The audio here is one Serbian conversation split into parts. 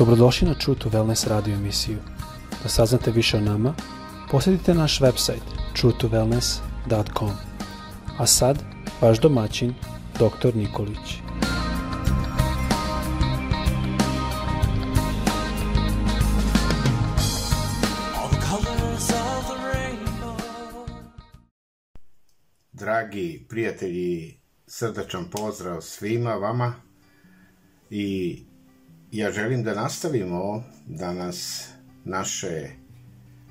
Dobrodošli na True to Wellness radio emisiju. Da saznate više o nama, posjetite naš website truetowellness.com. A sad, vaš domaćin, dr. Nikolić. Dragi prijatelji, srdačan pozdrav svima vama i ja želim da nastavimo danas naše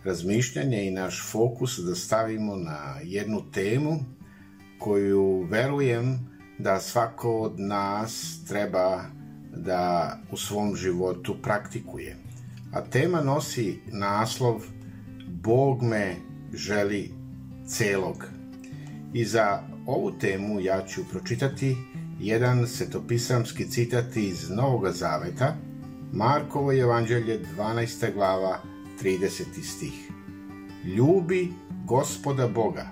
razmišljanje i naš fokus da stavimo na jednu temu koju verujem da svako od nas treba da u svom životu praktikuje. A tema nosi naslov Bog me želi celog. I za ovu temu ja ću pročitati jedan svetopisamski citat iz Novog Zaveta, Markovo evanđelje 12. glava 30. stih. Ljubi gospoda Boga,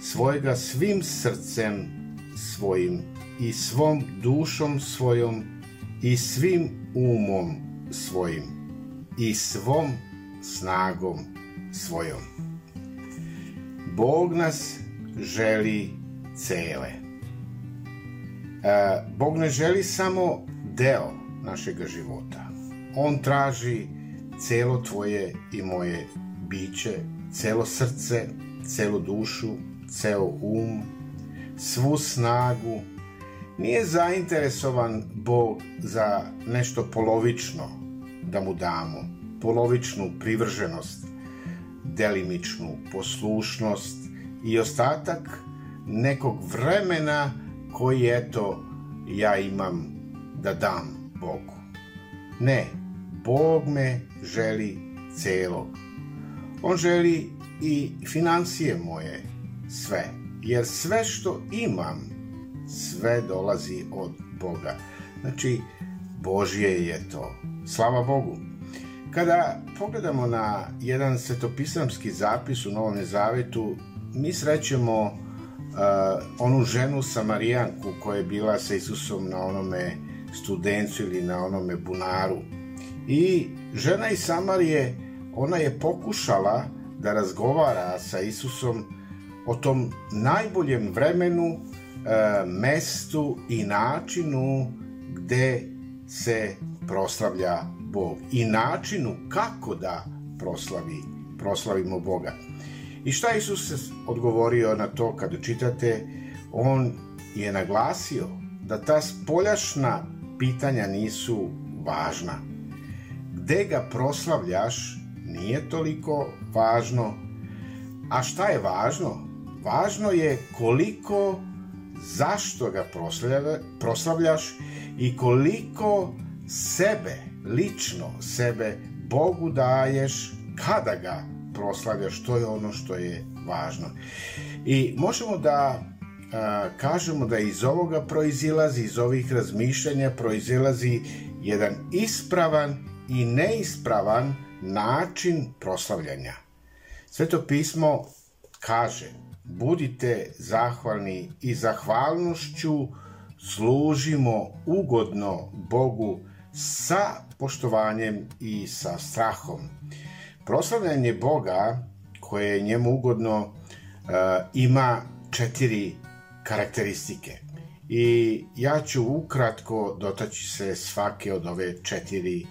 svojega svim srcem svojim i svom dušom svojom i svim umom svojim i svom snagom svojom. Bog nas želi cele. E, Bog ne želi samo deo našeg života. On traži celo tvoje i moje biće, celo srce, celu dušu, ceo um, svu snagu. Nije zainteresovan Bog za nešto polovično da mu damo, polovičnu privrženost, delimičnu poslušnost i ostatak nekog vremena koji eto ja imam da dam Bogu. Ne, Bog me želi celog. On želi i financije moje, sve. Jer sve što imam, sve dolazi od Boga. Znači, Božje je to. Slava Bogu. Kada pogledamo na jedan svetopisamski zapis u Novom Zavetu, mi srećemo uh, onu ženu Samarijanku koja je bila sa Isusom na onome studencu ili na onome bunaru. I žena iz Samarije, ona je pokušala da razgovara sa Isusom o tom najboljem vremenu, uh, mestu i načinu gde se proslavlja Bog i načinu kako da proslavi, proslavimo Boga. I šta Isus odgovorio na to kada čitate? On je naglasio da ta spoljašna pitanja nisu važna. Gde ga proslavljaš nije toliko važno. A šta je važno? Važno je koliko, zašto ga proslavljaš i koliko sebe, lično sebe, Bogu daješ kada ga proslavljaš, to je ono što je važno. I možemo da a, kažemo da iz ovoga proizilazi, iz ovih razmišljanja proizilazi jedan ispravan i neispravan način proslavljanja. Sveto pismo kaže, budite zahvalni i zahvalnošću služimo ugodno Bogu sa poštovanjem i sa strahom. Proslavljanje Boga, koje je njemu ugodno, uh, ima četiri karakteristike. I ja ću ukratko dotaći se svake od ove četiri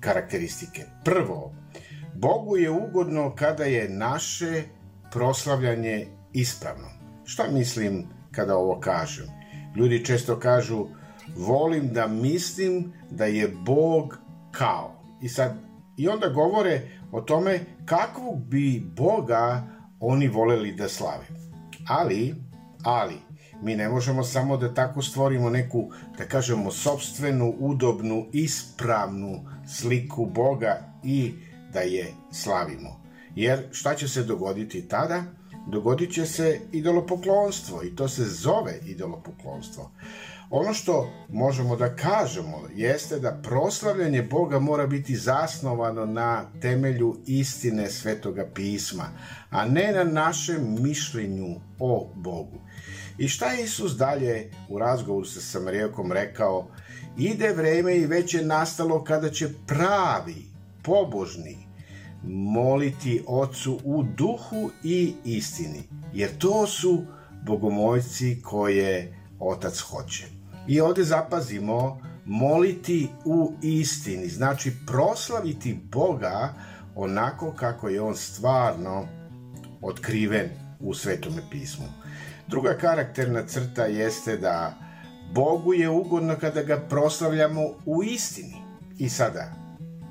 karakteristike. Prvo, Bogu je ugodno kada je naše proslavljanje ispravno. Šta mislim kada ovo kažem? Ljudi često kažu, volim da mislim da je Bog kao. I sad i onda govore o tome kakvog bi Boga oni voleli da slave. Ali, ali, mi ne možemo samo da tako stvorimo neku, da kažemo, sobstvenu, udobnu, ispravnu sliku Boga i da je slavimo. Jer šta će se dogoditi tada? Dogodit će se idolopoklonstvo i to se zove idolopoklonstvo. Ono što možemo da kažemo jeste da proslavljanje Boga mora biti zasnovano na temelju istine Svetoga pisma, a ne na našem mišljenju o Bogu. I šta je Isus dalje u razgovoru sa Samarijekom rekao? Ide vreme i već je nastalo kada će pravi, pobožni, moliti Ocu u duhu i istini, jer to su bogomojci koje Otac hoće. I ovde zapazimo moliti u istini, znači proslaviti Boga onako kako je on stvarno otkriven u Svetome pismu. Druga karakterna crta jeste da Bogu je ugodno kada ga proslavljamo u istini. I sada,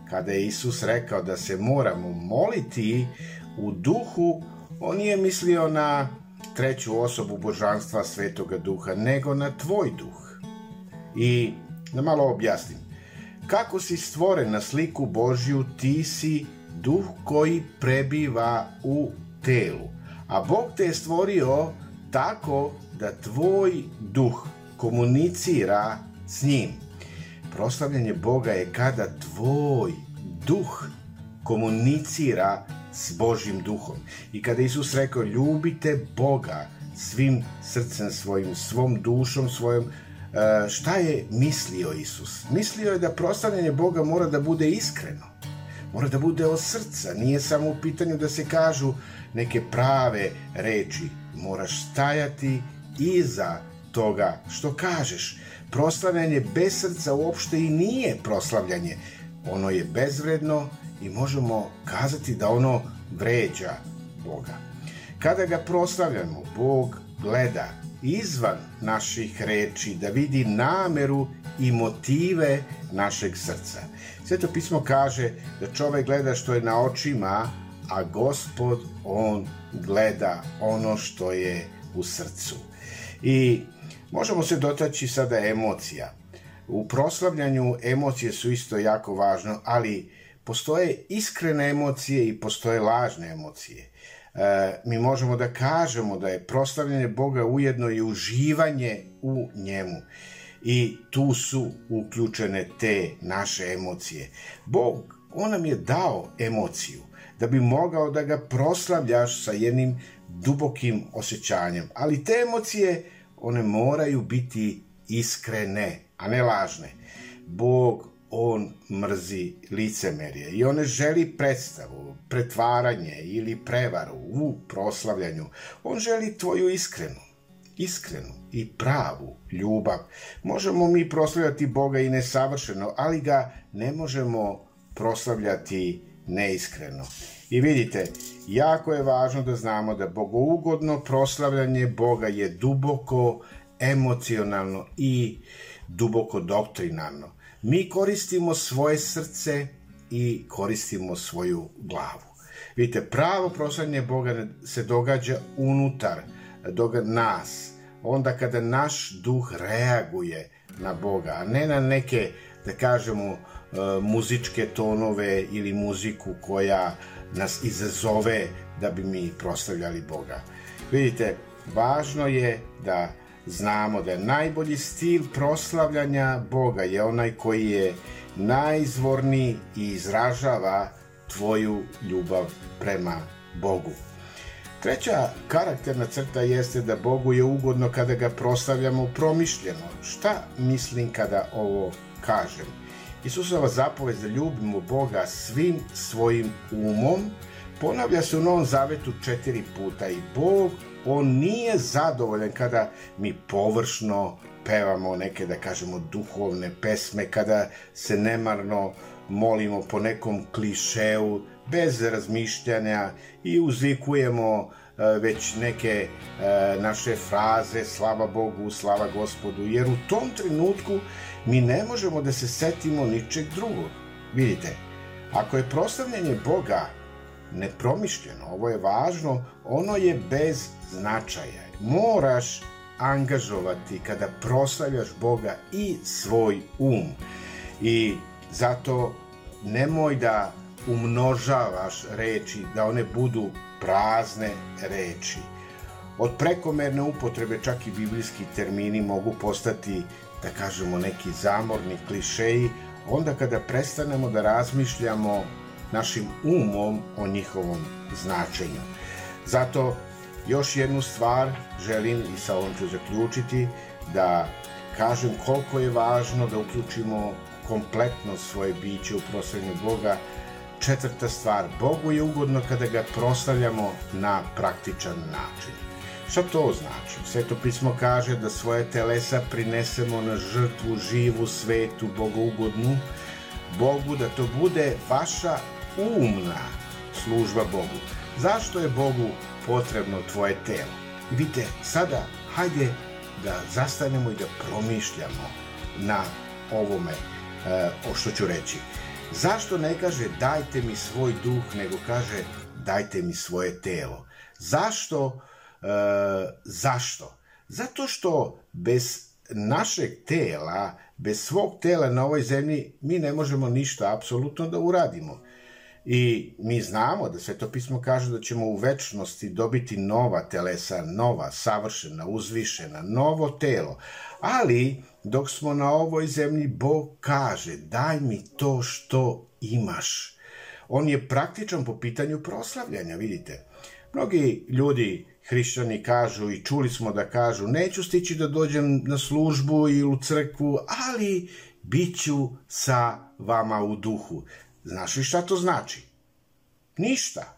kada je Isus rekao da se moramo moliti u duhu, on nije mislio na treću osobu božanstva Svetoga Duha, nego na tvoj duh. I da malo objasnim. Kako si stvoren na sliku Božju, ti si duh koji prebiva u telu. A Bog te je stvorio tako da tvoj duh komunicira s njim. Proslavljanje Boga je kada tvoj duh komunicira s Božim duhom. I kada Isus rekao ljubite Boga svim srcem svojim, svom dušom svojom, šta je mislio Isus? Mislio je da proslavljanje Boga mora da bude iskreno. Mora da bude od srca. Nije samo u pitanju da se kažu neke prave reči. Moraš stajati iza toga što kažeš. Proslavljanje bez srca uopšte i nije proslavljanje. Ono je bezvredno i možemo kazati da ono vređa Boga. Kada ga proslavljamo, Bog gleda izvan naših reči, da vidi nameru i motive našeg srca. Sveto pismo kaže da čovek gleda što je na očima, a gospod, on gleda ono što je u srcu. I možemo se dotaći sada emocija. U proslavljanju emocije su isto jako važno, ali postoje iskrene emocije i postoje lažne emocije. E, mi možemo da kažemo da je proslavljanje Boga ujedno i uživanje u njemu. I tu su uključene te naše emocije. Bog, on nam je dao emociju da bi mogao da ga proslavljaš sa jednim dubokim osjećanjem. Ali te emocije, one moraju biti iskrene, a ne lažne. Bog on mrzi licemerje i on ne želi predstavu, pretvaranje ili prevaru u proslavljanju. On želi tvoju iskrenu, iskrenu i pravu ljubav. Možemo mi proslavljati Boga i nesavršeno, ali ga ne možemo proslavljati neiskreno. I vidite, jako je važno da znamo da bogougodno proslavljanje Boga je duboko emocionalno i duboko doktrinarno. Mi koristimo svoje srce i koristimo svoju glavu. Vidite, pravo proslavljanje Boga se događa unutar doga nas, onda kada naš duh reaguje na Boga, a ne na neke, da kažemo, e, muzičke tonove ili muziku koja nas izazove da bi mi proslavljali Boga. Vidite, važno je da znamo da je najbolji stil proslavljanja Boga je onaj koji je najizvorniji i izražava tvoju ljubav prema Bogu. Treća karakterna crta jeste da Bogu je ugodno kada ga proslavljamo promišljeno. Šta mislim kada ovo kažem? Isusova zapovest da ljubimo Boga svim svojim umom ponavlja se u Novom Zavetu četiri puta i Bog on nije zadovoljan kada mi površno pevamo neke, da kažemo, duhovne pesme, kada se nemarno molimo po nekom klišeu, bez razmišljanja i uzvikujemo e, već neke e, naše fraze slava Bogu, slava Gospodu, jer u tom trenutku mi ne možemo da se setimo ničeg drugog. Vidite, ako je proslavljanje Boga nepromišljeno, ovo je važno, ono je bez značaja. Moraš angažovati kada proslavljaš Boga i svoj um. I zato nemoj da umnožavaš reči, da one budu prazne reči. Od prekomerne upotrebe čak i biblijski termini mogu postati da kažemo neki zamorni klišeji, onda kada prestanemo da razmišljamo našim umom o njihovom značenju. Zato još jednu stvar želim i sa ovom ću zaključiti da kažem koliko je važno da uključimo kompletno svoje biće u proslavljanju Boga. Četvrta stvar, Bogu je ugodno kada ga proslavljamo na praktičan način. Šta to znači? Sveto pismo kaže da svoje telesa prinesemo na žrtvu živu, svetu, bogougodnu, Bogu, da to bude vaša umna služba Bogu. Zašto je Bogu potrebno tvoje telo? I vidite, sada hajde da zastanemo i da promišljamo na ovome e, o što ću reći. Zašto ne kaže dajte mi svoj duh, nego kaže dajte mi svoje telo? Zašto? E, zašto? Zato što bez našeg tela, bez svog tela na ovoj zemlji, mi ne možemo ništa apsolutno da uradimo. I mi znamo da Sveto pismo kaže da ćemo u večnosti dobiti nova telesa, nova, savršena, uzvišena, novo telo. Ali, dok smo na ovoj zemlji, Bog kaže, daj mi to što imaš. On je praktičan po pitanju proslavljanja, vidite. Mnogi ljudi, hrišćani, kažu i čuli smo da kažu, neću stići da dođem na službu ili u crkvu, ali bit ću sa vama u duhu. Znaš li šta to znači? Ništa.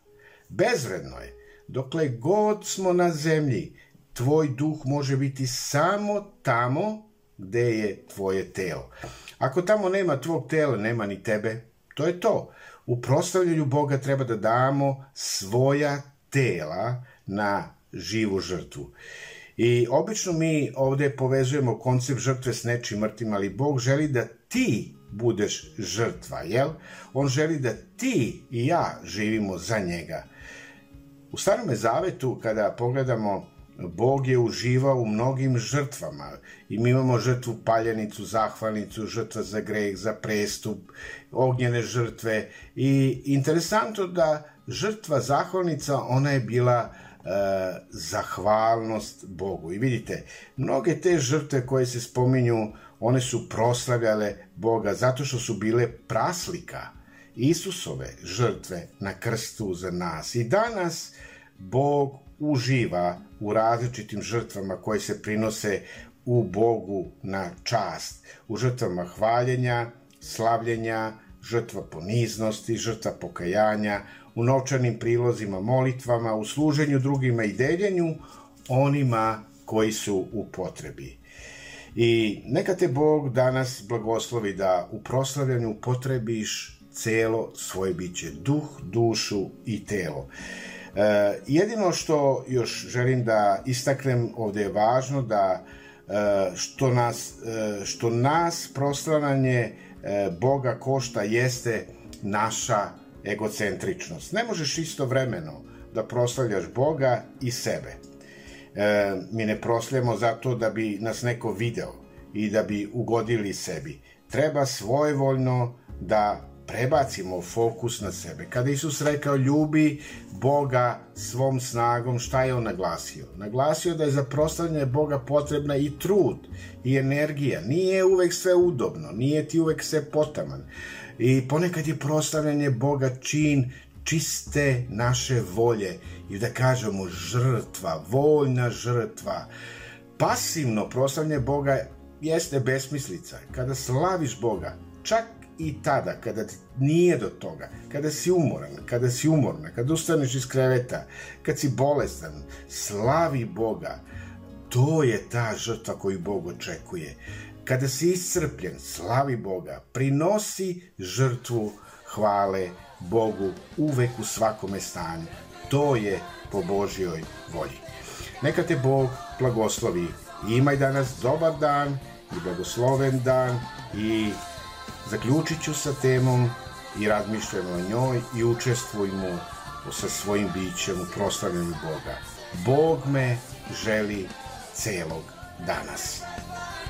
Bezvredno je. Dokle god smo na zemlji, tvoj duh može biti samo tamo gde je tvoje telo. Ako tamo nema tvog tela, nema ni tebe. To je to. U proslavljanju Boga treba da damo svoja tela na živu žrtvu. I obično mi ovde povezujemo koncept žrtve s nečim mrtvim, ali Bog želi da ti budeš žrtva, jel? On želi da ti i ja živimo za njega. U Starome Zavetu, kada pogledamo, Bog je uživao u mnogim žrtvama i mi imamo žrtvu paljenicu, zahvalnicu, žrtva za greh, za prestup, ognjene žrtve i interesantno da žrtva zahvalnica, ona je bila e, zahvalnost Bogu. I vidite, mnoge te žrtve koje se spominju one su proslavljale Boga zato što su bile praslika Isusove žrtve na krstu za nas. I danas Bog uživa u različitim žrtvama koje se prinose u Bogu na čast, u žrtvama hvaljenja, slavljenja, žrtva poniznosti, žrtva pokajanja, u novčanim prilozima, molitvama, u služenju drugima i deljenju onima koji su u potrebi. I neka te Bog danas blagoslovi da u proslavljanju potrebiš celo svoje biće, duh, dušu i telo. E, jedino što još želim da istaknem ovde je važno da e, što nas, e, što nas proslavljanje e, Boga košta jeste naša egocentričnost. Ne možeš istovremeno da proslavljaš Boga i sebe e, mi ne prosljemo zato da bi nas neko video i da bi ugodili sebi. Treba svojevoljno da prebacimo fokus na sebe. Kada Isus rekao ljubi Boga svom snagom, šta je on naglasio? Naglasio da je za proslavljanje Boga potrebna i trud i energija. Nije uvek sve udobno, nije ti uvek sve potaman. I ponekad je proslavljanje Boga čin čiste naše volje i da kažemo žrtva, voljna žrtva. Pasivno proslavljanje Boga jeste besmislica. Kada slaviš Boga, čak i tada, kada nije do toga, kada si umoran, kada si umorna, kada ustaneš iz kreveta, kad si bolestan, slavi Boga. To je ta žrtva koju Bog očekuje. Kada si iscrpljen, slavi Boga, prinosi žrtvu hvale Bogu uvek u svakome stanju. To je po Božjoj volji. Neka te Bog blagoslovi. Imaj danas dobar dan i blagosloven dan i zaključit ću sa temom i razmišljamo o njoj i učestvujmo sa svojim bićem u proslavljanju Boga. Bog me želi celog danas.